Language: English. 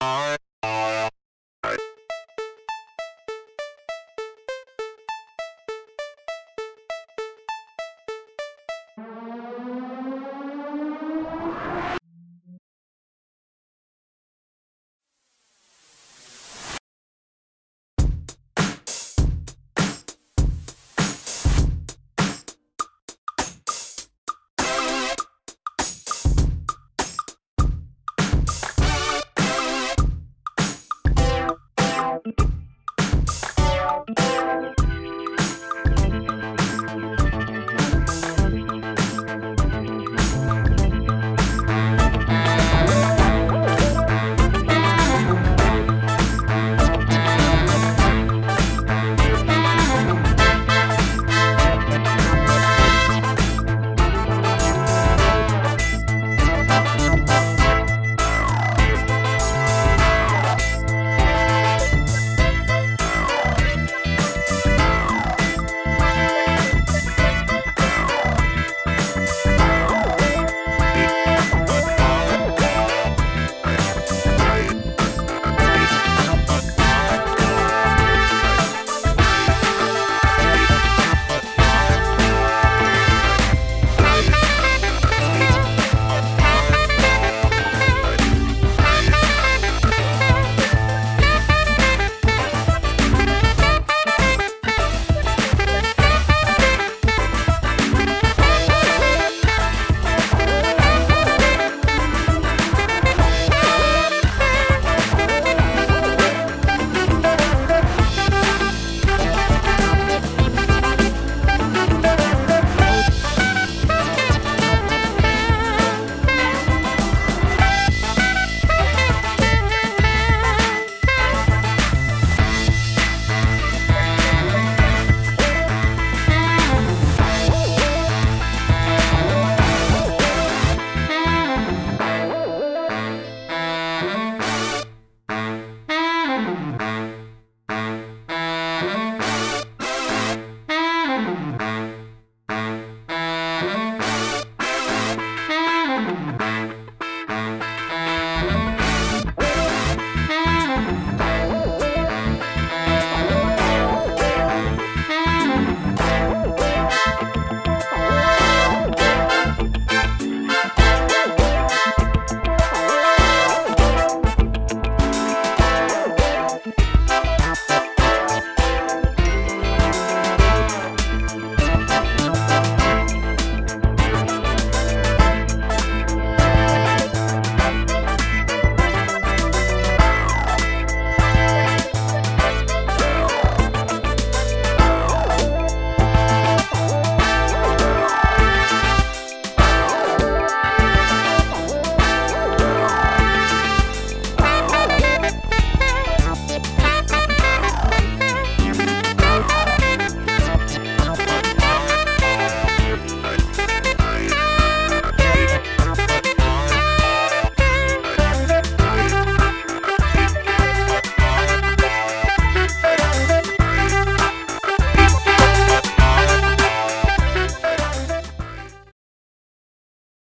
are